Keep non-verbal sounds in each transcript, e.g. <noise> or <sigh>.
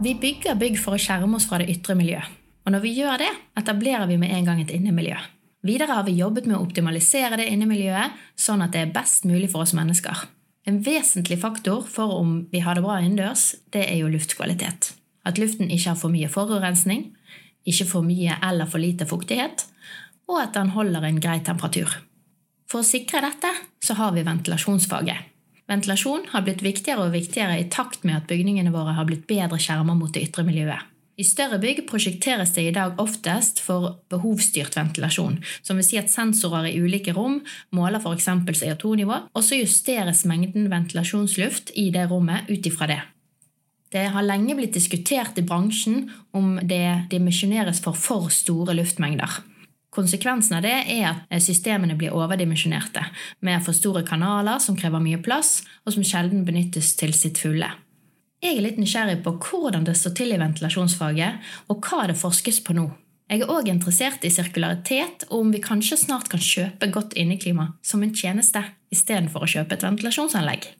Vi bygger bygg for å skjerme oss fra det ytre miljø. Og når vi gjør det, etablerer vi med en gang et innemiljø. Videre har vi jobbet med å optimalisere det innemiljøet, sånn at det er best mulig for oss mennesker. En vesentlig faktor for om vi har det bra innendørs, det er jo luftkvalitet. At luften ikke har for mye forurensning, ikke for mye eller for lite fuktighet, og at den holder en grei temperatur. For å sikre dette så har vi ventilasjonsfaget. Ventilasjon har blitt viktigere og viktigere i takt med at bygningene våre har blitt bedre skjermer mot det ytre miljøet. I større bygg prosjekteres det i dag oftest for behovsstyrt ventilasjon, som vil si at sensorer i ulike rom måler f.eks. CO2-nivå, og så justeres mengden ventilasjonsluft i det rommet ut ifra det. Det har lenge blitt diskutert i bransjen om det dimensjoneres for for store luftmengder. Konsekvensen av det er at systemene blir overdimensjonerte, med for store kanaler som krever mye plass, og som sjelden benyttes til sitt fulle. Jeg er litt nysgjerrig på hvordan det står til i ventilasjonsfaget, og hva det forskes på nå. Jeg er òg interessert i sirkularitet, og om vi kanskje snart kan kjøpe godt inneklima som en tjeneste istedenfor å kjøpe et ventilasjonsanlegg.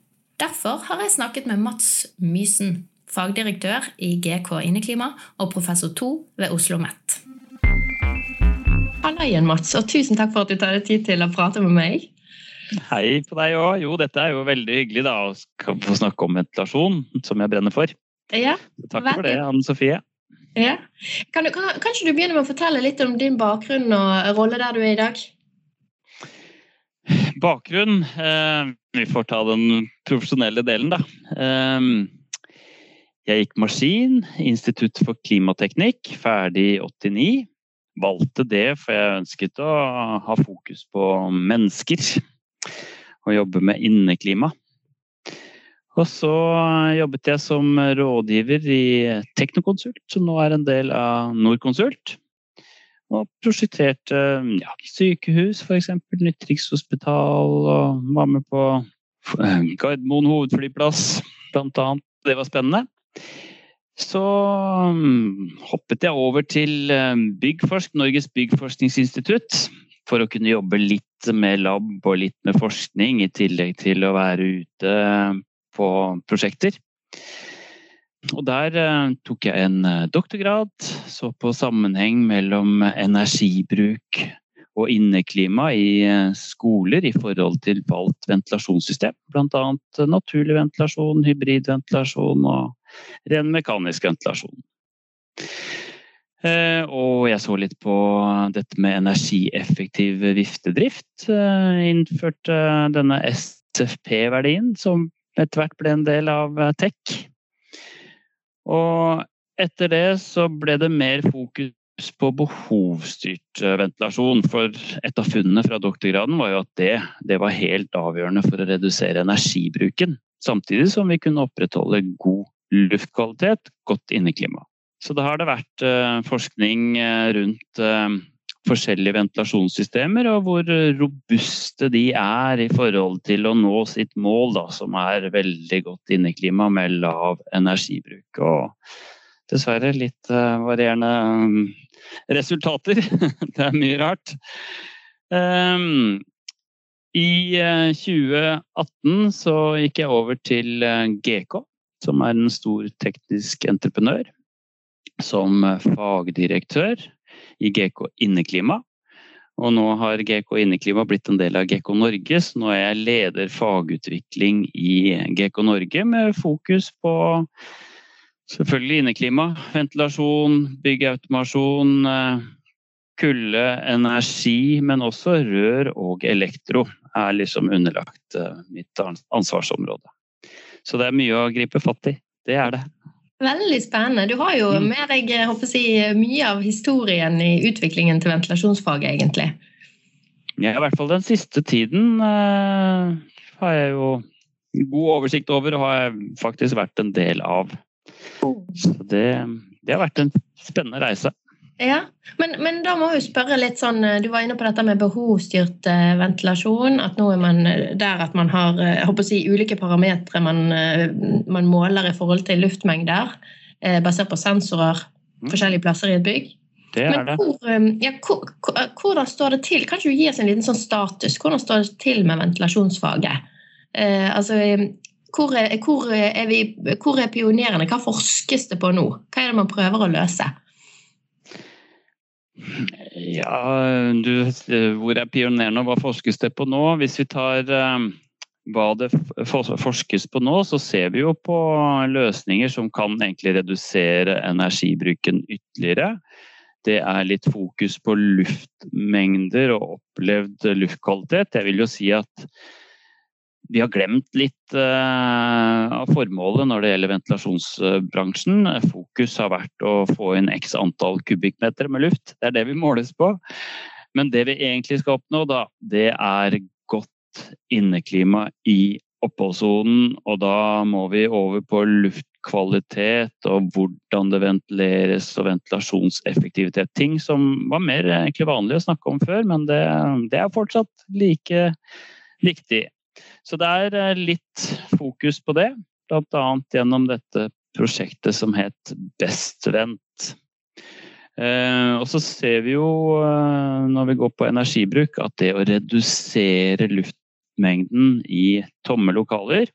Derfor har jeg snakket med Mats Mysen, fagdirektør i GK Inneklima og professor 2 ved Oslo OsloMet. Halla igjen, Mats, og tusen takk for at du tar deg tid til å prate med meg. Hei på deg òg. Jo, dette er jo veldig hyggelig da, å få snakke om ventilasjon, som jeg brenner for. Ja, takk for det, Anne Sofie. Ja. Kan, du, kan, kan du begynne med å fortelle litt om din bakgrunn og rolle der du er i dag? Bakgrunn eh, Vi får ta den profesjonelle delen, da. Eh, jeg gikk maskin, Institutt for klimateknikk, ferdig i 89. Valgte det for jeg ønsket å ha fokus på mennesker og jobbe med inneklima. Og så jobbet jeg som rådgiver i Teknokonsult, som nå er en del av Norconsult. Og prosjekterte ja, sykehus, f.eks. Nytt Rikshospital, og var med på Gardermoen hovedflyplass, annet. Det var spennende. Så mm, hoppet jeg over til eh, Byggforsk, Norges byggforskningsinstitutt, for å kunne jobbe litt med lab og litt med forskning, i tillegg til å være ute på prosjekter. Og der eh, tok jeg en eh, doktorgrad, så på sammenheng mellom energibruk og inneklima i skoler i forhold til valgt ventilasjonssystem. Bl.a. naturlig ventilasjon, hybridventilasjon og ren mekanisk ventilasjon. Eh, og jeg så litt på dette med energieffektiv viftedrift. Eh, innførte denne SFP-verdien, som etter hvert ble en del av eh, TEK. Og etter det så ble det mer fokus på behovsstyrt ventilasjon. For et av funnene fra doktorgraden var jo at det, det var helt avgjørende for å redusere energibruken. Samtidig som vi kunne opprettholde god luftkvalitet, godt inneklima. Så da har det vært eh, forskning eh, rundt eh, forskjellige ventilasjonssystemer, og hvor robuste de er i forhold til å nå sitt mål, da, som er veldig godt inneklima med lav energibruk. Og dessverre litt varierende resultater. <laughs> Det er mye rart. Um, I 2018 så gikk jeg over til GK, som er en stor teknisk entreprenør, som fagdirektør i GK Inneklima. Og nå har GK Inneklima blitt en del av GK Norge, så nå er jeg leder fagutvikling i GK Norge med fokus på selvfølgelig inneklima, ventilasjon, byggautomasjon, kulde, energi, men også rør og elektro er liksom underlagt eh, mitt ansvarsområde. Så det er mye å gripe fatt i. Det er det. Veldig spennende. Du har jo mm. med deg si, mye av historien i utviklingen til ventilasjonsfaget, egentlig. Ja, i hvert fall den siste tiden eh, har jeg jo god oversikt over og har faktisk vært en del av. Så det, det har vært en spennende reise. Ja, men, men, da må vi spørre litt sånn Du var inne på dette med behovsstyrt uh, ventilasjon. At nå er man der at man har jeg håper å si, ulike parametere man, man, måler i forhold til luftmengder. Basert på sensorer mm. forskjellige plasser i et bygg. Det er det. Hvor, um, ja, hvor, hvordan står det til? Kan du gi oss en liten sånn status? Hvordan står det til med ventilasjonsfaget? Eh, altså, hvor er, hvor, er vi, hvor er pionerene? Hva forskes det på nå? Hva er det man prøver å løse? Ja, du, hvor er pionerene og hva forskes det på nå? Hvis vi tar um, hva det forskes på nå, så ser vi jo på løsninger som kan egentlig redusere energibruken ytterligere. Det er litt fokus på luftmengder og opplevd luftkvalitet. Jeg vil jo si at vi har glemt litt uh, av formålet når det gjelder ventilasjonsbransjen. Fokus har vært å få inn x antall kubikkmeter med luft. Det er det vi måles på. Men det vi egentlig skal oppnå, da, det er godt inneklima i oppholdssonen. Og da må vi over på luftkvalitet og hvordan det ventileres og ventilasjonseffektivitet. Ting som var mer egentlig vanlig å snakke om før, men det, det er fortsatt like viktig. Så det er eh, litt fokus på det, bl.a. gjennom dette prosjektet som het Bestvent. Eh, og så ser vi jo eh, når vi går på energibruk at det å redusere luftmengden i tomme lokaler,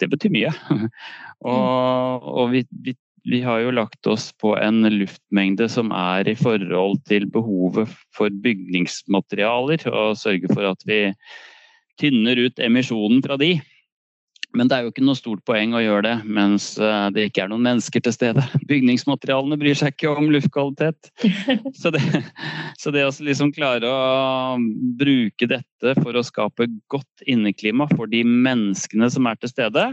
det betyr mye. <laughs> og, og vi, vi, vi, har jo lagt oss på en luftmengde som er i forhold til behovet for bygningsmaterialer, og sørge for at vi tynner ut emisjonen fra de. Men det er jo ikke noe stort poeng å gjøre det mens eh, det ikke er noen mennesker til stede. <laughs> Bygningsmaterialene bryr seg ikke om luftkvalitet. <laughs> Så det, så det å liksom klare å bruke dette for å skape godt inneklima for de menneskene som er til stede,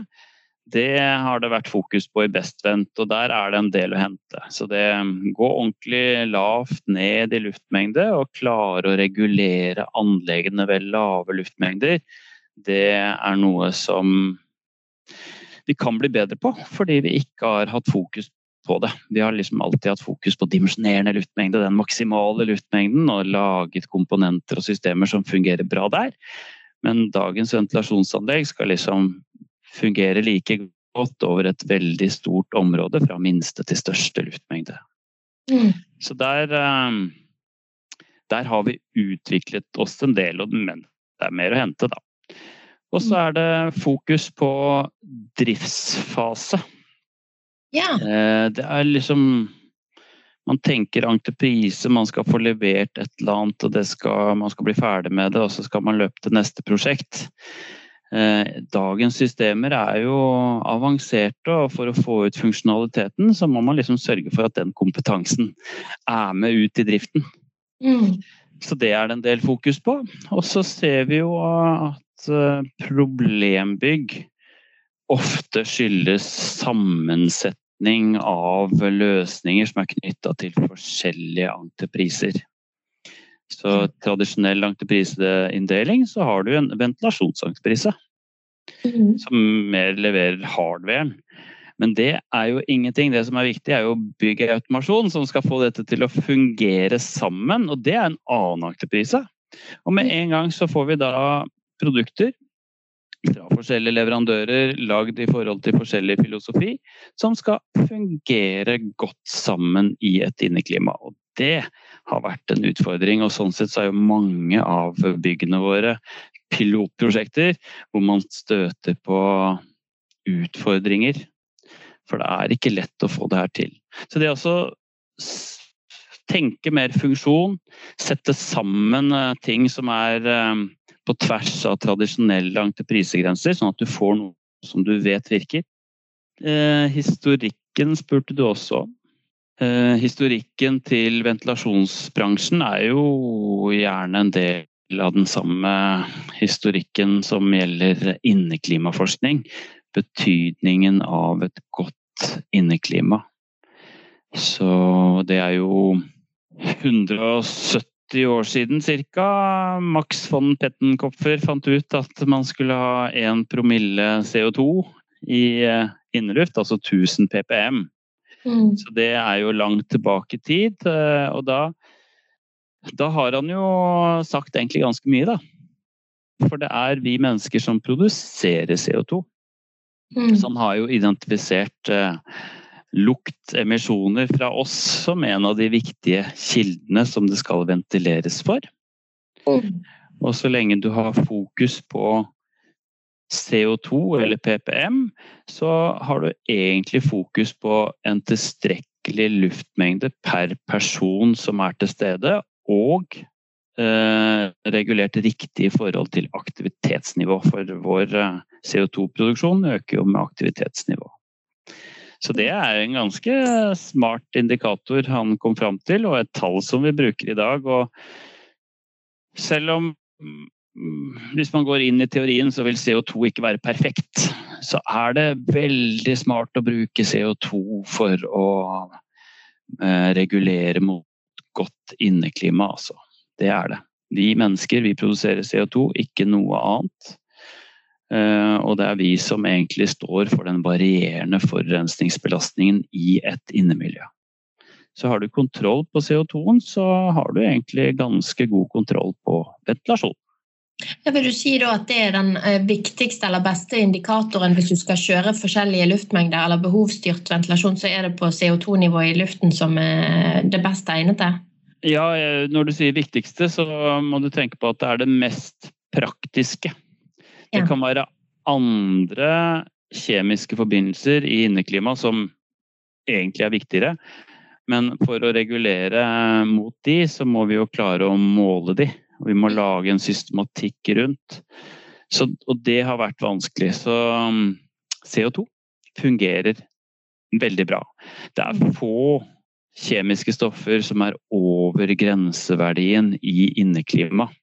det har det vært fokus på i Bestvent, og der er det en del å hente. Så det gå ordentlig lavt ned i luftmengde og klare å regulere anleggene ved lave luftmengder, det er noe som vi kan bli bedre på, fordi vi ikke har hatt fokus på det. Vi har liksom alltid hatt fokus på dimensjonerende luftmengde, den maksimale luftmengden, og laget komponenter og systemer som fungerer bra der. Men dagens ventilasjonsanlegg skal liksom fungerer like godt over et veldig stort område, fra minste til største luftmengde. Mm. Så der, ehm, der har vi utviklet oss en del, men det er mer å hente, da. Og så er det fokus på driftsfase. Ja. Eh, det er liksom Man tenker entreprise, man skal få levert et eller annet, og skal, man skal bli ferdig med det, og så skal man løpe til neste prosjekt. Eh, dagens systemer er jo avanserte, og for å få ut funksjonaliteten, så må man liksom sørge for at den kompetansen er med ut i driften. Mm. Så det er det en del fokus på. Og så ser vi jo at eh, problembygg ofte skyldes sammensetning av løsninger som er knytta til forskjellige entrepriser. Så tradisjonell entrepriseinndeling, så har du en ventilasjonsentreprise. Mm. Som mer leverer hardwaren. Men det er jo ingenting. Det som er viktig, er jo automasjon som skal få dette til å fungere sammen. Og det er en annen entreprise. Og med en gang så får vi da produkter fra forskjellige leverandører lagd i forhold til forskjellig filosofi, som skal fungere godt sammen i et inneklima. Og det har vært en utfordring. Og sånn sett så er jo mange av byggene våre pilotprosjekter hvor man støter på utfordringer. For det er ikke lett å få det her til. Så det er også tenke mer funksjon, sette sammen eh, ting som er eh, på tvers av tradisjonelle entreprisegrenser, sånn at du får noe som du vet virker. Eh, historikken spurte du også om. Eh, historikken til ventilasjonsbransjen er jo gjerne en del av den samme historikken som gjelder inneklimaforskning. Betydningen av et godt inneklima. Så det er jo 170 70 år siden ca. Max von Pettenkopfer fant ut at man skulle ha 1 promille CO2 i eh, inneluft, altså 1000 ppm. Mm. Så det er jo langt tilbake i tid. Eh, og da, da har han jo sagt egentlig ganske mye, da. For det er vi mennesker som produserer CO2. Mm. Så han har jo identifisert luktemisjoner fra oss som en av de viktige kildene som det skal ventileres for. Mm. Og så lenge du har fokus på CO2 eller PPM, så har du egentlig fokus på en tilstrekkelig luftmengde per person som er til stede, og eh, regulert riktig i forhold til aktivitetsnivå. For vår eh, CO2-produksjon øker jo med aktivitetsnivå. Så det er en ganske smart indikator han kom fram til, og et tall som vi bruker i dag. Og selv om mm, hvis man går inn i teorien, så vil CO2 ikke være perfekt. Så er det veldig smart å bruke CO2 for å eh, regulere mot godt inneklima, altså. Det er det. Vi mennesker vi produserer CO2, ikke noe annet. Eh, og det er vi som egentlig står for den varierende forurensningsbelastningen i et innemiljø. Så har du kontroll på CO2-en, så har du egentlig ganske god kontroll på ventilasjon. Jeg vil du si at det er den eh, viktigste eller beste indikatoren hvis du skal kjøre forskjellige luftmengder eller behovsstyrt ventilasjon, så er det på CO2-nivået i luften som er det best egnede? Ja, eh, når du sier viktigste, så må du tenke på at det er det mest praktiske. Det kan være andre kjemiske forbindelser i inneklimaet som egentlig er viktigere. Men for å regulere mot de, så må vi jo klare å måle de. Vi må mm. lage en systematikk rundt. Så, og det har vært vanskelig. Så um, CO2 fungerer veldig bra. Det er mm. få kjemiske stoffer som er over grenseverdien i inneklimaet.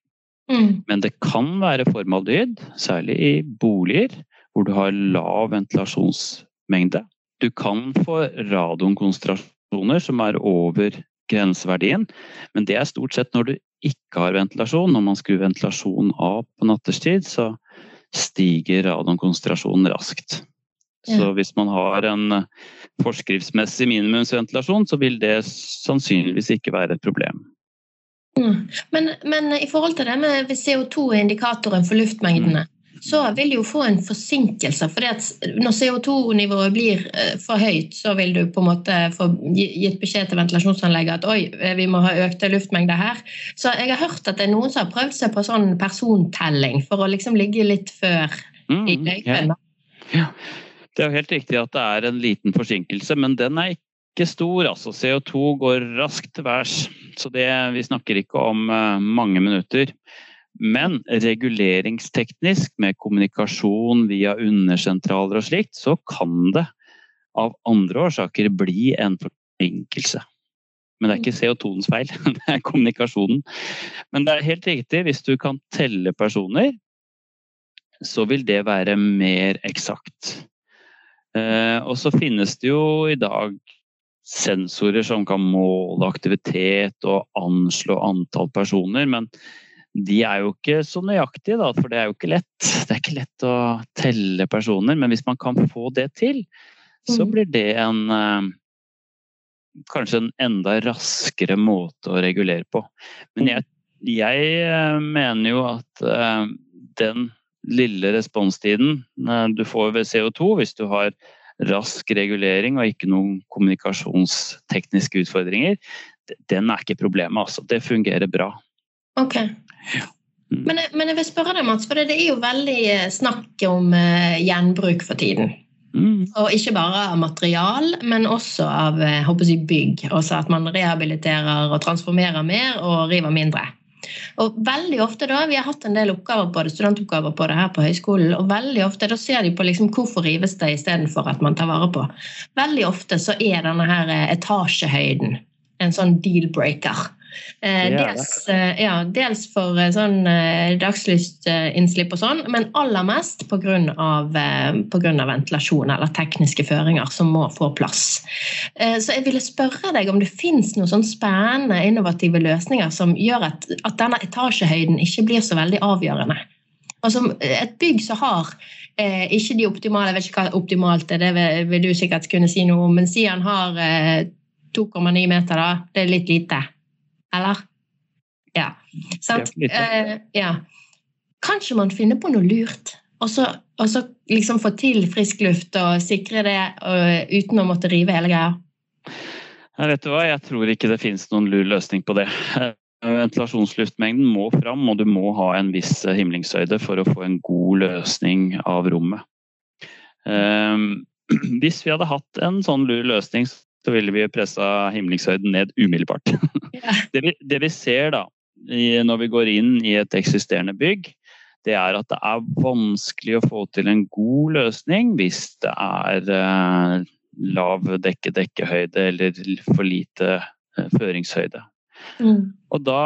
Mm. Men det kan være formaldehyd, særlig i boliger hvor du har lav ventilasjonsmengde. Du kan få radonkonsentrasjoner som er over grenseverdien, men det er stort sett når du ikke har ventilasjon. Når man skrur ventilasjonen av på natterstid, så stiger radonkonsentrasjonen raskt. Så hvis man har en forskriftsmessig minimumsventilasjon, så vil det sannsynligvis ikke være et problem. Mm. Men, men, i forhold til det med CO2-indikatoren for luftmengdene, mm. så vil du jo få en forsinkelse. For når CO2-nivået blir eh, for høyt, så vil du på en måte få gitt beskjed til ventilasjonsanlegget at oi, eh, vi må ha økte luftmengder her. Så jeg har hørt at det er noen som har prøvd seg på sånn persontelling for å liksom ligge litt før mm, i løypen. Ja. ja. Det er jo helt riktig at det er en liten forsinkelse, men den er ikke ikke stor. altså CO2 går raskt til værs. Så det, vi snakker ikke om uh, mange minutter. Men reguleringsteknisk, med kommunikasjon via undersentraler og slikt, så kan det av andre årsaker bli en forsinkelse. Men det er ikke CO2-ens feil, <laughs> det er kommunikasjonen. Men det er helt riktig, hvis du kan telle personer, så vil det være mer eksakt. Uh, og så finnes det jo i dag sensorer som kan måle aktivitet og anslå antall personer. Men de er jo ikke så nøyaktige, da, for det er jo ikke lett. Det er ikke lett å telle personer, men hvis man kan få det til, så mm. blir det en eh, Kanskje en enda raskere måte å regulere på. Men jeg, jeg eh, mener jo at eh, den lille responstiden du får ved CO2, hvis du har rask regulering og ikke noen kommunikasjonstekniske utfordringer, den er ikke problemet. Altså. Det fungerer bra. Ok. Ja. Mm. Men, men, jeg vil spørre deg, Mats, for det er jo veldig eh, snakk om uh, gjenbruk for tiden. Mm. Og ikke bare av material, men også av eh, jeg, bygg. Også at man rehabiliterer og transformerer mer og river mindre. Og veldig ofte da, Vi har hatt en del oppgaver på det, studentoppgaver på det her på høyskolen. og veldig ofte da ser de på liksom hvorfor rives det istedenfor at man tar vare på. Veldig ofte så er denne her eh, etasjehøyden en sånn deal-breaker. Eh, dels, eh, ja, dels for eh, sånn dagslystinnslipp og sånn, men aller mest pga. ventilasjon eller tekniske føringer som må få plass. Så jeg ville spørre deg om det fins noen sånn spennende, innovative løsninger som gjør at, at denne etasjehøyden ikke blir så veldig avgjørende. Altså, et bygg som har eh, ikke de optimale, jeg vet ikke hva optimalt er, det vil, vil, du sikkert kunne si noe om, men si han har eh, 2,9 meter, da. Det er litt lite. Eller? Ja. Sant? Uh, ja. Kanskje man finner på noe lurt? Og så, og så liksom få til frisk luft og sikre det og, uten å måtte rive hele greia? Ja, vet du hva, jeg tror ikke det finnes noen lur løsning på det. Ventilasjonsluftmengden må fram, og du må ha en viss himlingshøyde for å få en god løsning av rommet. Um, <clears throat> hvis vi hadde hatt en sånn lur løsning, så ville vi pressa himlingshøyden ned umiddelbart. <laughs> Ja. Det, vi, det, vi, ser da, når vi går inn i et eksisterende bygg, det er at det er vanskelig å få til en god løsning hvis det er eh, lav dekke-dekkehøyde eller for lite eh, føringshøyde. Mm. Og da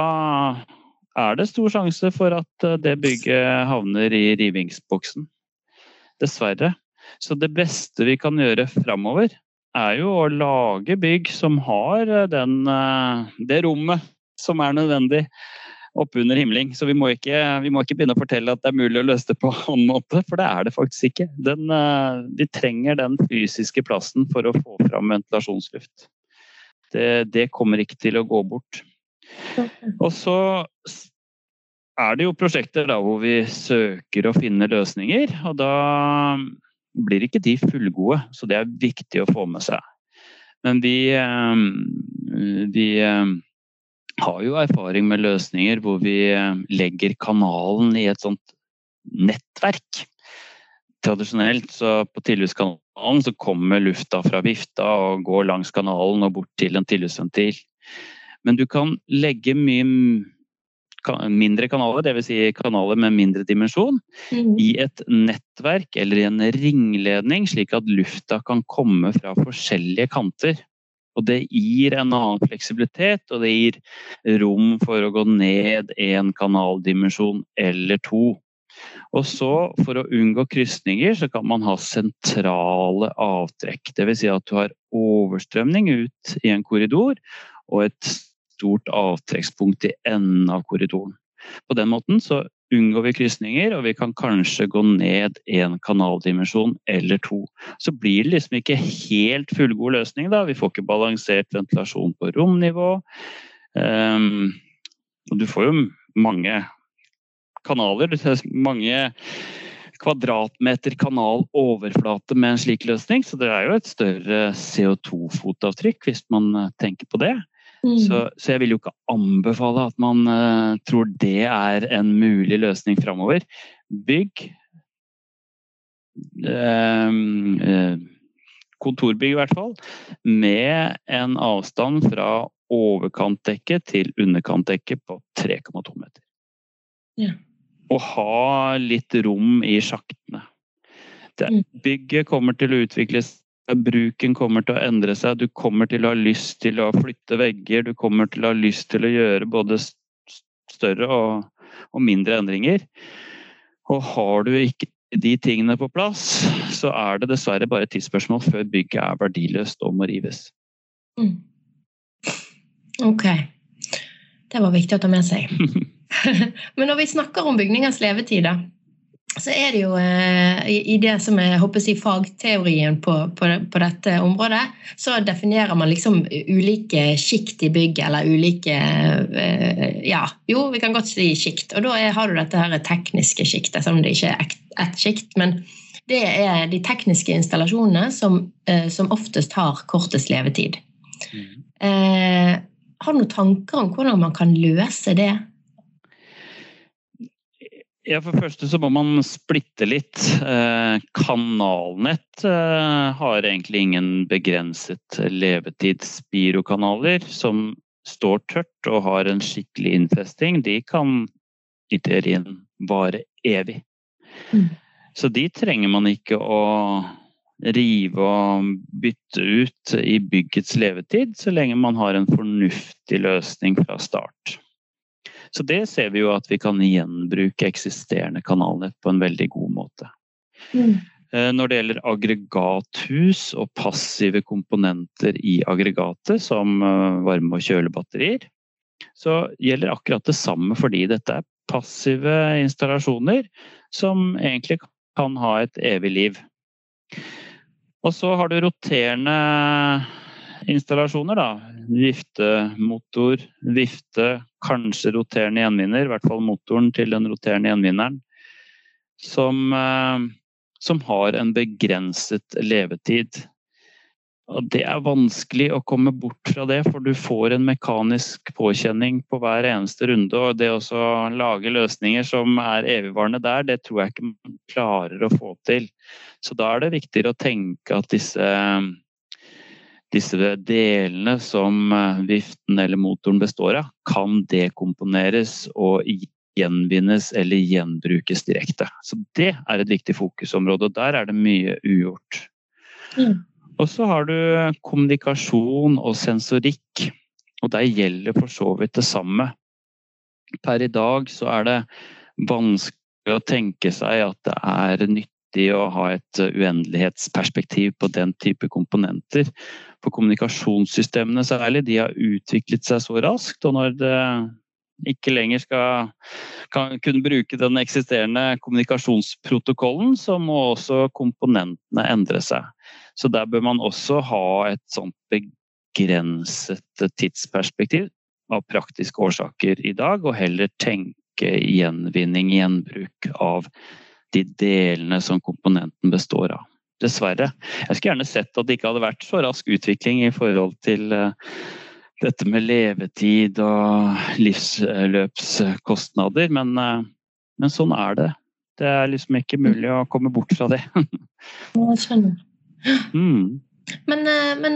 er det stor sjanse for at eh, det bygget havner i rivingsboksen. Dessverre. Så det beste vi kan gjøre framover, er jo å lage bygg som har eh, den, eh, det rommet som er nødvendig oppunder himling. Så vi må, ikke, vi må, ikke, begynne å fortelle at det er mulig å løse det på <laughs> en annen måte, for det er det faktisk ikke. Den, eh, vi trenger den fysiske plassen for å få fram ventilasjonsluft. Det, det kommer ikke til å gå bort. Og så er det jo prosjekter da hvor vi søker å finne løsninger, og da blir ikke de fullgode, så det er viktig å få med seg. Men vi, eh, vi eh, har jo erfaring med løsninger hvor vi eh, legger kanalen i et sånt nettverk. Tradisjonelt så på tilhuskanalen så kommer lufta fra vifta og går langs kanalen og bort til en tilhusventil. Men du kan legge mye mindre kanaler, dvs. Si kanaler med mindre dimensjon, mm. i et nettverk eller i en ringledning, slik at lufta kan komme fra forskjellige kanter. Og det gir en annen fleksibilitet, og det gir rom for å gå ned en kanaldimensjon eller to. Og så, for å unngå krysninger, så kan man ha sentrale avtrekk. Dvs. Si at du har overstrømning ut i en korridor og et stort avtrekkspunkt i enden av korridoren. På den måten så unngår vi krysninger, og vi kan kanskje gå ned en kanaldimensjon eller to. Så blir det liksom ikke helt fullgod løsning, da. Vi får ikke balansert ventilasjon på romnivå. Um, og du får jo mange kanaler, mange kvadratmeter kanaloverflate med en slik løsning, så det er jo et større CO2-fotavtrykk hvis man tenker på det. Mm. Så, så, jeg vil jo ikke anbefale at man uh, tror det er en mulig løsning framover. Bygg uh, kontorbygg i hvert fall, med en avstand fra overkantdekke til underkantdekke på 3,2 meter. Ja. Og ha litt rom i sjaktene. Det, mm. bygget kommer til å utvikles Bruken kommer til å endre seg. Du kommer til å ha lyst til å flytte vegger. Du kommer til å ha lyst til å gjøre både større og, og mindre endringer. Og har du ikke de tingene på plass, så er det dessverre bare et tidsspørsmål før bygget er verdiløst og må rives. Mm. Ok. Det var viktig å ta med seg. <laughs> <laughs> Men når vi snakker om bygningers levetid, så er det jo eh, i det som er håper jeg, fagteorien på, på, på, dette området, så definerer man liksom ulike sjikt i bygget, eller ulike eh, Ja, jo, vi kan godt si sjikt. Og da er, har du dette her tekniske sjiktet, selv om det ikke er ett sjikt. Men det er de tekniske installasjonene som, eh, som oftest har kortest levetid. Mm. Eh, har du noen tanker om hvordan man kan løse det? Ja, For det første så må man splitte litt. Eh, kanalnett eh, har egentlig ingen begrenset levetid. Spirokanaler som står tørt og har en skikkelig innfesting, de kan i teorien vare evig. Mm. Så de trenger man ikke å rive og bytte ut i byggets levetid, så lenge man har en fornuftig løsning fra start. Så det ser vi jo at vi kan gjenbruke eksisterende kanalnett på en veldig god måte. Mm. Eh, når det gjelder aggregathus og passive komponenter i aggregatet, som eh, varme- og kjølebatterier, så gjelder akkurat det samme fordi dette er passive installasjoner som egentlig kan ha et evig liv. Og så har du roterende installasjoner, da. Viftemotor, vifte, kanskje roterende gjenvinner, i hvert fall motoren til den roterende gjenvinneren. Som, eh, som har en begrenset levetid. Og det er vanskelig å komme bort fra det, for du får en mekanisk påkjenning på hver eneste runde. Og det å lage løsninger som er evigvarende der, det tror jeg ikke man klarer å få til. Så da er det viktigere å tenke at disse, disse delene som viften eller motoren består av, kan dekomponeres og gjenvinnes eller gjenbrukes direkte. Så det er et viktig fokusområde, og der er det mye ugjort. Mm. Og så har du kommunikasjon og sensorikk. Og der gjelder for så vidt det samme. Per i dag så er det vanskelig å tenke seg at det er nyttig å ha et uendelighetsperspektiv på den type komponenter. For kommunikasjonssystemene særlig, de har utviklet seg så raskt. Og når det ikke lenger skal kunne bruke den eksisterende kommunikasjonsprotokollen, så må også komponentene endre seg. Så der bør man også ha et sånt begrenset tidsperspektiv av praktiske årsaker i dag, og heller tenke gjenvinning, gjenbruk av de delene som komponenten består av. Dessverre. Jeg skulle gjerne sett at det ikke hadde vært så rask utvikling i forhold til eh, dette med levetid og livsløpskostnader, men, eh, men sånn er det. Det er liksom ikke mulig å komme bort fra det. <laughs> Jeg skjønner. Mm. Men, eh, men,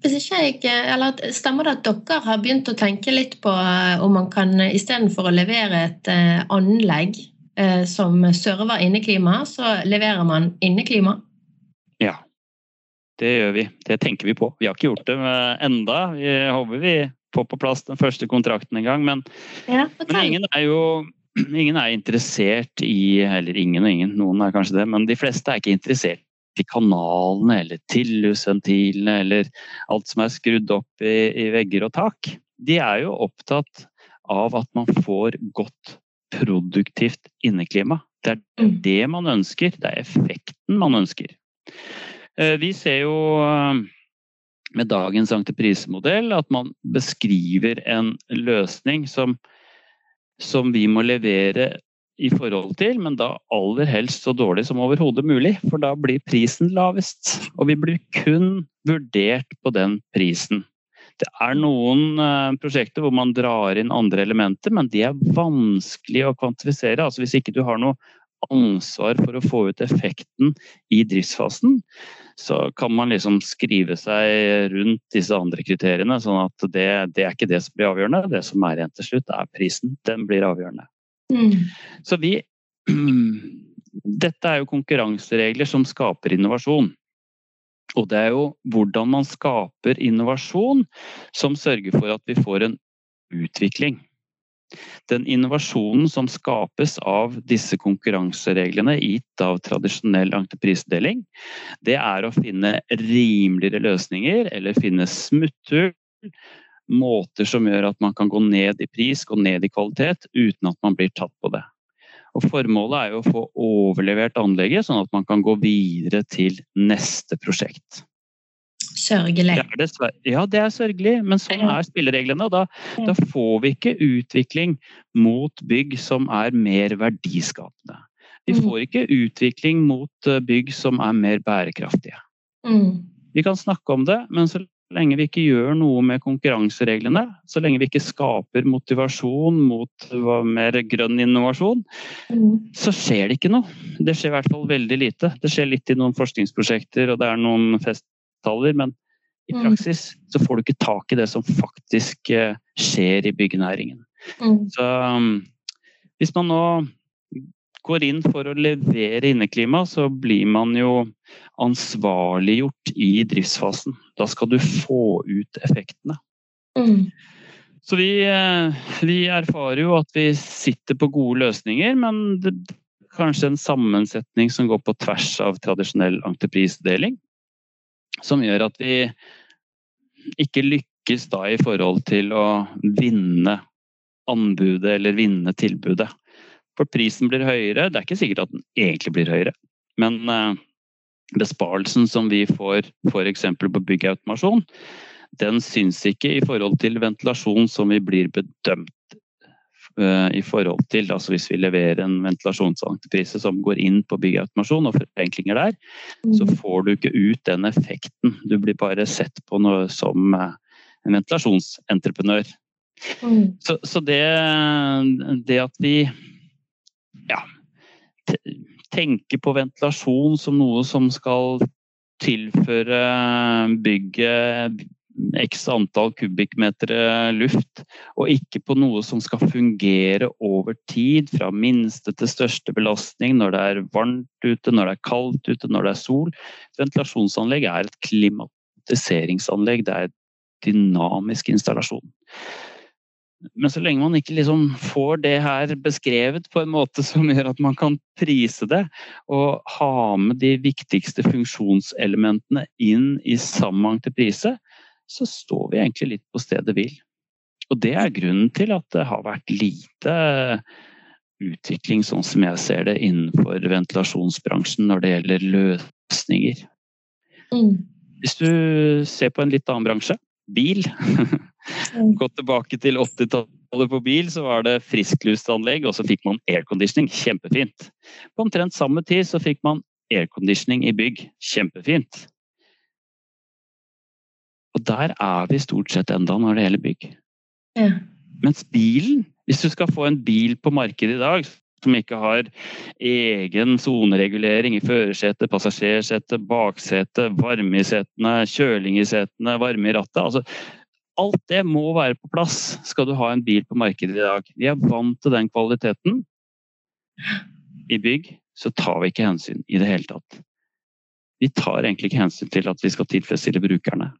hvis ikke jeg Eller stemmer det at dere har begynt å tenke litt på om man kan istedenfor å levere et anlegg som server inneklima, så leverer man inneklima? Ja, det gjør vi. Det tenker vi på. Vi har ikke gjort det enda. Vi håper vi får på plass den første kontrakten en gang. Men, ja, men ingen er jo <clears throat> ingen er interessert i Eller ingen og ingen, noen er kanskje det, men de fleste er ikke interessert i kanalene eller tillusventilene, eller alt som er skrudd opp i, i, vegger og tak. De er jo opptatt av at man får godt produktivt inneklima. Det er mm. det man ønsker, det er effekten man ønsker. Eh, vi ser jo eh, med dagens entreprisemodell at man beskriver en løsning som, som vi må levere i forhold til, men da aller helst så dårlig som overhodet mulig. For da blir prisen lavest. Og vi blir kun vurdert på den prisen. Det er noen eh, prosjekter hvor man drar inn andre elementer, men de er vanskelig å kvantifisere. Altså Hvis ikke du har noe ansvar for å få ut effekten i driftsfasen, så kan man liksom skrive seg rundt disse andre kriteriene. sånn at det, det er ikke det som blir avgjørende. Det som er igjen til slutt, er prisen. Den blir avgjørende. Mm. Så vi <clears throat> Dette er jo konkurranseregler som skaper innovasjon. Og det er jo hvordan man skaper innovasjon som sørger for at vi får en utvikling. Den innovasjonen som skapes av disse konkurransereglene gitt av tradisjonell entreprisedeling, det er å finne rimeligere løsninger eller finne smutthull måter som gjør at man kan gå ned i pris, gå ned i kvalitet, uten at man blir tatt på det. Og Formålet er jo å få overlevert anlegget, sånn at man kan gå videre til neste prosjekt. Sørgelig. Det ja, det er sørgelig, men sånn er spillereglene. Da, da får vi ikke utvikling mot bygg som er mer verdiskapende. Vi mm. får ikke utvikling mot eh, bygg som er mer bærekraftige. Mm. Vi kan snakke om det, men så så lenge vi ikke gjør noe med konkurransereglene, så lenge vi ikke skaper motivasjon mot mer grønn innovasjon, mm. så skjer det ikke noe. Det skjer i hvert fall veldig lite. Det skjer litt i noen forskningsprosjekter og det er noen festtaler, men i mm. praksis så får du ikke tak i det som faktisk eh, skjer i byggenæringen. Mm. Så um, hvis man nå går inn for å levere inneklima, så blir man jo ansvarliggjort i driftsfasen. Da skal du få ut effektene. Mm. Så vi, eh, vi, erfarer jo at vi sitter på gode løsninger, men det kanskje en sammensetning som går på tvers av tradisjonell entreprisedeling. Som gjør at vi ikke lykkes da i forhold til å vinne anbudet eller vinne tilbudet. For prisen blir høyere. Det er ikke sikkert at den egentlig blir høyere, men eh, besparelsen som vi får f.eks. på byggautomasjon, den syns ikke i forhold til ventilasjon som vi blir bedømt eh, i forhold til. Altså hvis vi leverer en ventilasjonsentreprise som går inn på byggautomasjon og forenklinger der, så Mm. får du ikke ut den effekten. Du blir bare sett på noe som eh, en ventilasjonsentreprenør. Mm. Så, så det, det at vi tenker på ventilasjon som noe som skal tilføre bygget x antall kubikkmeter luft, og ikke på noe som skal fungere over tid, fra minste til største belastning, når det er varmt ute, når det er kaldt ute, når det er sol. Ventilasjonsanlegg er et klimatiseringsanlegg, det er et dynamisk installasjon. Men så lenge man ikke liksom får det her beskrevet på en måte som gjør at man kan prise det, og ha med de viktigste funksjonselementene inn i sammenheng til prise, så står vi egentlig litt på stedet hvil. Og det er grunnen til at det har vært lite utvikling, sånn som jeg ser det, innenfor ventilasjonsbransjen når det gjelder løsninger. Mm. Hvis du ser på en litt annen bransje, bil. Gått tilbake til 80-tallet på bil, så var det frisklustanlegg, og så fikk man airconditioning. Kjempefint. På omtrent samme tid så fikk man airconditioning i bygg. Kjempefint. Og der er vi stort sett enda når det gjelder bygg. Ja. Mens bilen, hvis du skal få en bil på markedet i dag som ikke har egen soneregulering i førersetet, passasjersetet, baksetet, varme i setene, kjøling i setene, varme i rattet altså, Alt det må være på plass skal du ha en bil på markedet i dag. Vi er vant til den kvaliteten. I bygg så tar vi ikke hensyn i det hele tatt. Vi tar egentlig ikke hensyn til at vi skal tilfredsstille brukerne.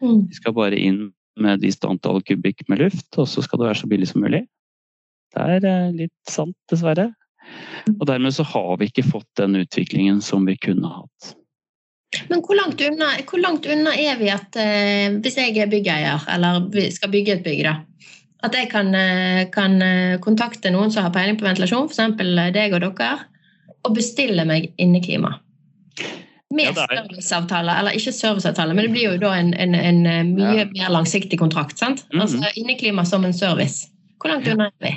Mm. Vi skal bare inn med et visst antall kubikk med luft, og så skal det være så billig som mulig. Det er eh, litt sant, dessverre. Og dermed så har vi ikke fått den utviklingen som vi kunne hatt. Men hvor langt, unna, hvor langt unna er vi at eh, hvis jeg er byggeier, eller skal bygge et bygg, da, at jeg kan, eh, kan eh, kontakte noen som har peiling på ventilasjon, f.eks. deg og dere, og bestille meg inneklima? Med Ja, er- serviceavtale, eller ikke serviceavtale, men det blir jo da en, en, en mye Ja. mer langsiktig kontrakt. sant? Mhm. Altså Inneklima som en service. Hvor langt unna er vi?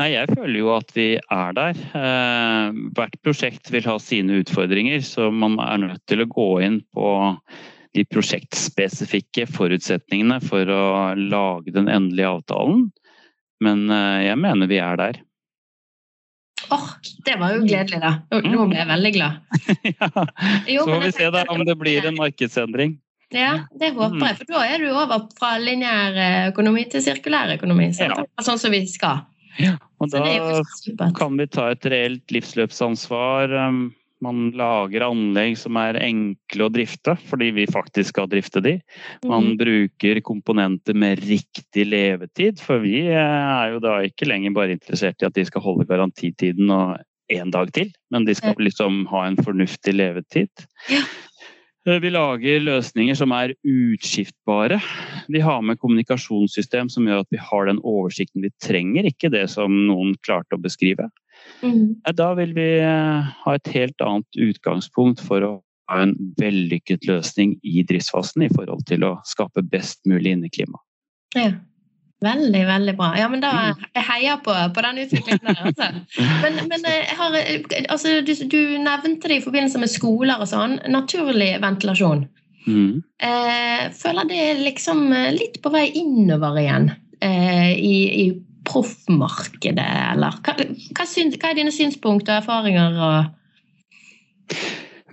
Nei, jeg føler jo at vi er der. Eh, hvert prosjekt vil ha sine utfordringer, så man er nødt til å gå inn på de prosjektspesifikke forutsetningene for å lage den endelige avtalen. Men eh, jeg mener vi er der. Åh, Det var jo gledelig, da. Nå, nå ble jeg veldig glad. <laughs> ja. Jo, Så får vi se da om det blir en markedsendring. Ja, det håper Mm. jeg, for da er du over fra lineær eh, økonomi til sirkulær økonomi. Ja. Sånn som vi skal. Og da kan vi ta et reelt livsløpsansvar. Um, Man lager anlegg som er enkle å drifte, fordi vi faktisk skal drifte de. Man Mm. bruker komponenter med riktig levetid, for vi eh, er jo da ikke lenger bare interessert i at de skal holde garantitiden og en dag til, men de skal liksom ha en fornuftig levetid. Eh, Vi lager løsninger som er utskiftbare. Vi har med kommunikasjonssystem som gjør at vi har den oversikten vi trenger, ikke det som noen klarte å beskrive. Mm. Da vil vi eh, ha et helt annet utgangspunkt for å ha en vellykket løsning i driftsfasen i forhold til å skape best mulig inneklima. Ja. Veldig, veldig bra. Ja, men da, Mm. Jeg heier på, på den utviklingen der. Altså. Men, men eh, har, eh, altså, du, du nevnte det i forbindelse med skoler og sånn. Naturlig ventilasjon. Mm. Eh, føler det liksom eh, litt på vei innover igjen eh, i, i proffmarkedet, eller hva, hva, syns, hva er dine synspunkter og erfaringer? Og,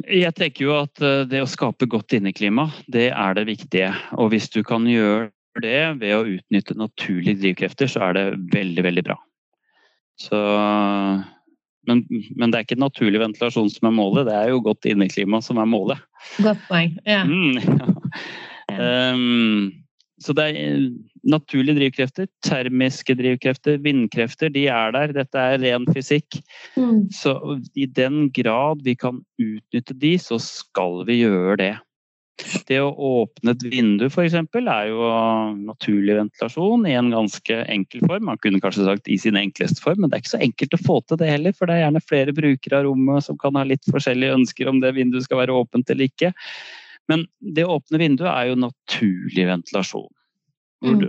Jeg tenker jo at det å skape godt inneklima, det er det viktige. Og hvis du kan gjøre det ved å utnytte naturlige drivkrefter, så er det veldig, veldig bra. Så Men, men, det er ikke naturlig ventilasjon som er målet, det er jo godt inneklima som er målet. Godt poeng, ja. Mm, ja. Um, så det er naturlige drivkrefter, termiske drivkrefter, vindkrefter, de er der. Dette er ren fysikk. Mm. Så i den grad vi kan utnytte de, så skal vi gjøre det. Det å åpne et vindu f.eks. er jo naturlig ventilasjon i en ganske enkel form. Man kunne kanskje sagt i sin enkleste form, men det er ikke så enkelt å få til det heller. For det er gjerne flere brukere av rommet som kan ha litt forskjellige ønsker om det vinduet skal være åpent eller ikke. Men det å åpne vinduet er jo naturlig ventilasjon. Mm.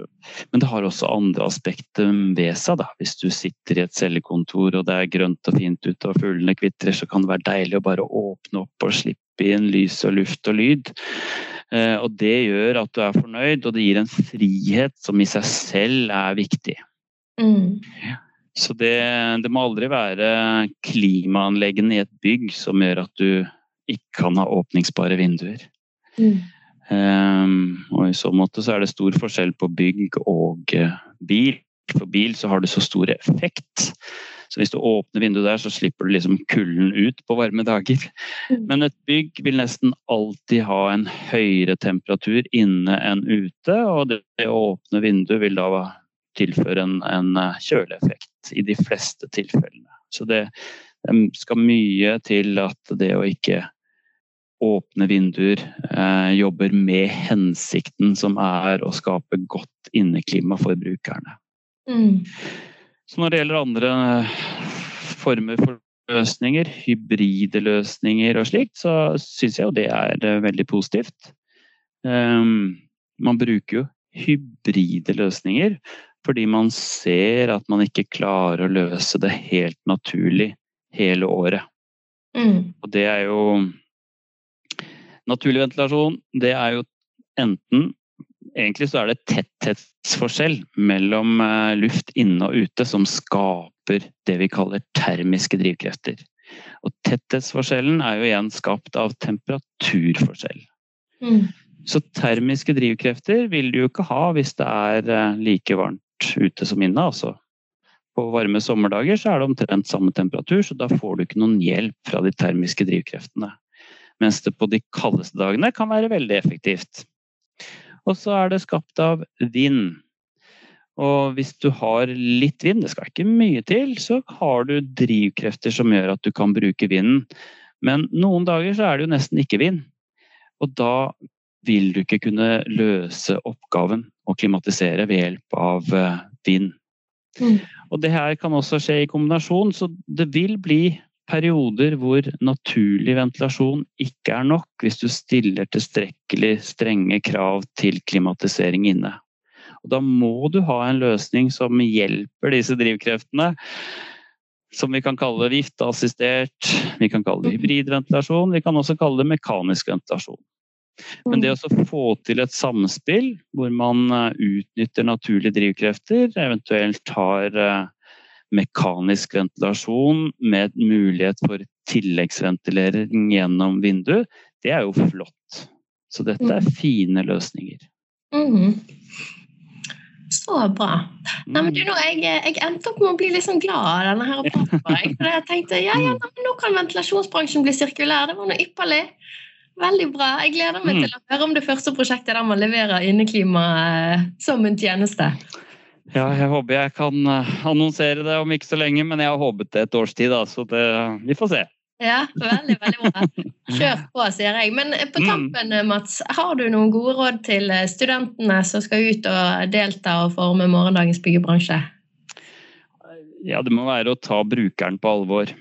Men det har også andre aspekter ved seg. Da. Hvis du sitter i et cellekontor og det er grønt og fint ute og fuglene kvitrer, så kan det være deilig å bare åpne opp og slippe inn lys og luft og lyd. Eh, og det gjør at du er fornøyd, og det gir en frihet som i seg selv er viktig. Mm. Så det, det, må aldri være klimaanleggene i et bygg som gjør at du ikke kan ha åpningsbare vinduer. Mm. Um, og I så måte så er det stor forskjell på bygg og uh, bil. For bil så har det så stor effekt. Så hvis du åpner vinduet der, så slipper du liksom kulden ut på varme dager. Mm. Men et bygg vil nesten alltid ha en høyere temperatur inne enn ute. Og det, det å åpne vinduet vil da tilføre en, en eh, kjøleeffekt i de fleste tilfellene. Så det, det skal mye til at det å ikke åpne vinduer, eh, jobber med hensikten som er å skape godt inneklima for brukerne. Mm. Så når det gjelder andre former for løsninger, hybride løsninger og slikt, så syns jeg jo det er eh, veldig positivt. Um, man bruker jo hybride løsninger fordi man ser at man ikke klarer å løse det helt naturlig hele året. Mm. Og det er jo Naturlig ventilasjon, det er jo enten Egentlig så er det tetthetsforskjell mellom eh, luft inne og ute som skaper det vi kaller termiske drivkrefter. Og tetthetsforskjellen er jo igjen skapt av temperaturforskjell. Mm. Så termiske drivkrefter vil du jo ikke ha hvis det er eh, like varmt ute som inne. altså. På varme sommerdager så er det omtrent samme temperatur, så da får du ikke noen hjelp fra de termiske drivkreftene. Mens det på de kaldeste dagene kan være veldig effektivt. Og så er det skapt av vind. Og hvis du har litt vind, det skal ikke mye til, så har du drivkrefter som gjør at du kan bruke vinden. Men noen dager så er det jo nesten ikke vind. Og da vil du ikke kunne løse oppgaven å klimatisere ved hjelp av eh, vind. Mm. Og det her kan også skje i kombinasjon, så det vil bli perioder hvor naturlig ventilasjon ikke er nok hvis du stiller tilstrekkelig strenge krav til klimatisering inne. Og da må du ha en løsning som hjelper disse drivkreftene. Som vi kan kalle vifteassistert, vi kan kalle det hybridventilasjon, vi kan også kalle det mekanisk ventilasjon. Men det å få til et samspill hvor man eh, utnytter naturlige drivkrefter, eventuelt har eh, mekanisk ventilasjon med mulighet for tilleggsventilering gjennom vindu, det er jo flott. Så dette er mm. fine løsninger. Mm. Så bra. Nei, men du, nå, jeg, jeg, endte opp med å bli litt sånn glad av denne her praten. For jeg tenkte ja, ja, nå kan ventilasjonsbransjen bli sirkulær. Det var noe ypperlig. Veldig bra. Jeg gleder meg mm. til å høre om det første prosjektet der man leverer inneklima eh, som en tjeneste. Ja, jeg håper jeg kan eh, annonsere det om ikke så lenge, men jeg har håpet det et års tid, da, så det, vi får se. Ja, veldig, veldig bra. Kjør på, sier jeg. Men eh, på mm. tampen, mm. Mats, har du noen gode råd til studentene som skal ut og delta og forme morgendagens byggebransje? Ja, det må være å ta brukeren på alvor.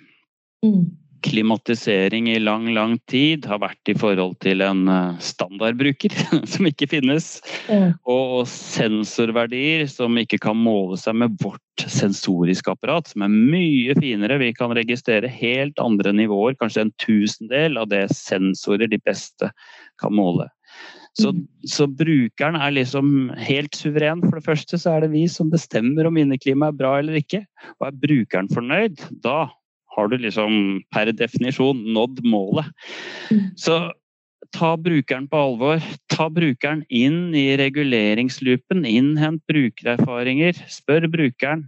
Mm klimatisering i lang, lang tid har vært i forhold til en eh, standardbruker <laughs> som ikke finnes. Ja. Og sensorverdier som ikke kan måle seg med vårt sensoriske apparat, som er mye finere. Vi kan registrere helt andre nivåer, kanskje en tusendel av det sensorer de beste kan måle. Så, mm. så, brukeren er liksom helt suveren. For det første så er det vi som bestemmer om inneklimaet er bra eller ikke. Og er brukeren fornøyd, da har du liksom per definisjon nådd målet. Mm. Så ta brukeren på alvor. Ta brukeren inn i reguleringsloopen. Innhent brukererfaringer. Spør brukeren.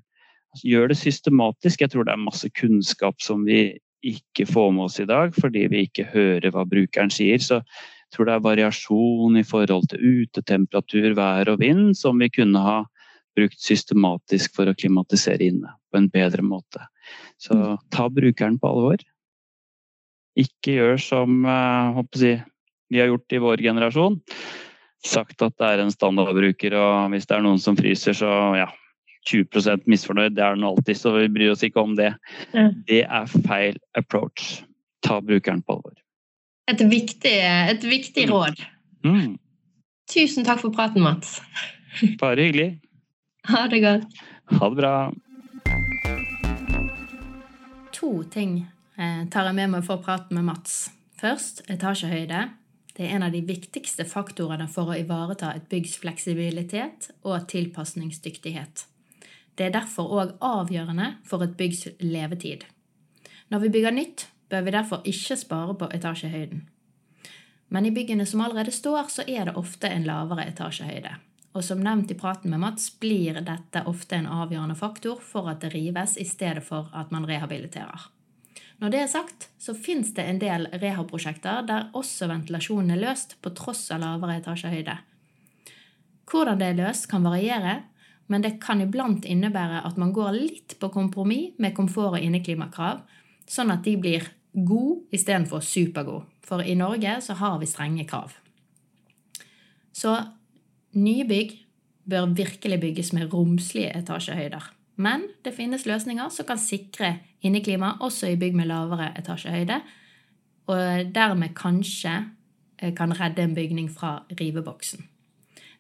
Gjør det systematisk. Jeg tror det er masse kunnskap som vi ikke får med oss i dag, fordi vi ikke hører hva brukeren sier. Så jeg tror det er variasjon i forhold til utetemperatur, vær og vind som vi kunne ha brukt systematisk for å klimatisere inne på en bedre måte. Så ta brukeren på alvor. Ikke gjør som uh, si, vi har gjort i vår generasjon. Sagt at det er en standardbruker, og hvis det er noen som fryser, så ja, 20% misfornøyd. Det er den alltid, så vi bryr oss ikke om det. Det er feil approach. Ta brukeren på alvor. Et viktig, et viktig mm. råd. Mm. Tusen takk for praten, Mats. Bare hyggelig. Ha det godt. Ha det bra. To ting eh, tar jeg med meg for å prate med Mats. Først etasjehøyde. Det er en av de viktigste faktorene for å ivareta et byggs fleksibilitet og tilpasningsdyktighet. Det er derfor òg avgjørende for et byggs levetid. Når vi bygger nytt, bør vi derfor ikke spare på etasjehøyden. Men i byggene som allerede står, så er det ofte en lavere etasjehøyde. Og som nevnt i praten med Mats, blir dette ofte en avgjørende faktor for at det rives i stedet for at man rehabiliterer. Når det er sagt, så fins det en del rehab-prosjekter der også ventilasjonen er løst på tross av lavere etasjehøyde. Hvordan det er løst, kan variere, men det kan iblant innebære at man går litt på kompromiss med komfort- og inneklimakrav, sånn at de blir god istedenfor supergod. For i Norge så har vi strenge krav. Så nye bygg bør virkelig bygges med romslige etasjehøyder. Men det finnes løsninger som kan sikre inneklima også i bygg med lavere etasjehøyde, og dermed kanskje eh, kan redde en bygning fra riveboksen.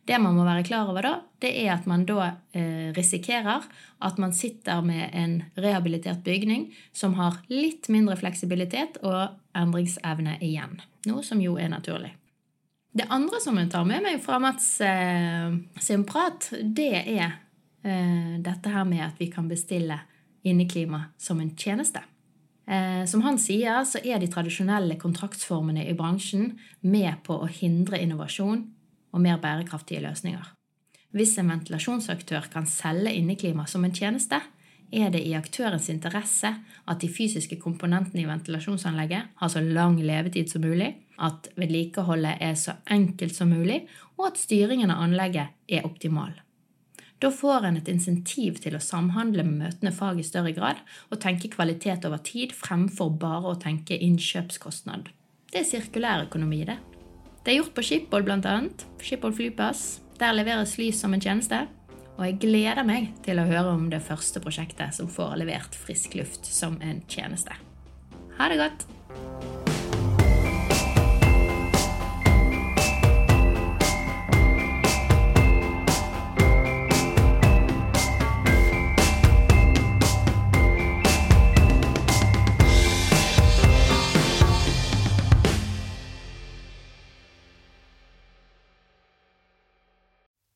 Det man må være klar over da, det er at man da eh, risikerer at man sitter med en rehabilitert bygning som har litt mindre fleksibilitet og endringsevne igjen. Noe som jo er naturlig. Det andre som jeg tar med meg fra Mats eh, sin prat, det er Eh, dette her med at vi kan bestille inneklima som en tjeneste. Eh, som han sier, så er de tradisjonelle kontraktsformene i bransjen med på å hindre innovasjon og mer bærekraftige løsninger. Hvis en ventilasjonsaktør kan selge inneklima som en tjeneste, er det i aktørens interesse at de fysiske komponentene i ventilasjonsanlegget har så lang levetid som mulig, at vedlikeholdet er så enkelt som mulig, og at styringen av anlegget er optimal. Da får en et insentiv til å samhandle med møtende fag i større grad, og tenke kvalitet over tid fremfor bare å tenke innkjøpskostnad. Det er sirkulær økonomi, det. Det er gjort på Schiphol bl.a. Skiphold flyplass. Der leveres lys som en tjeneste. Og jeg gleder meg til å høre om det første prosjektet som får levert frisk luft som en tjeneste. Ha det godt!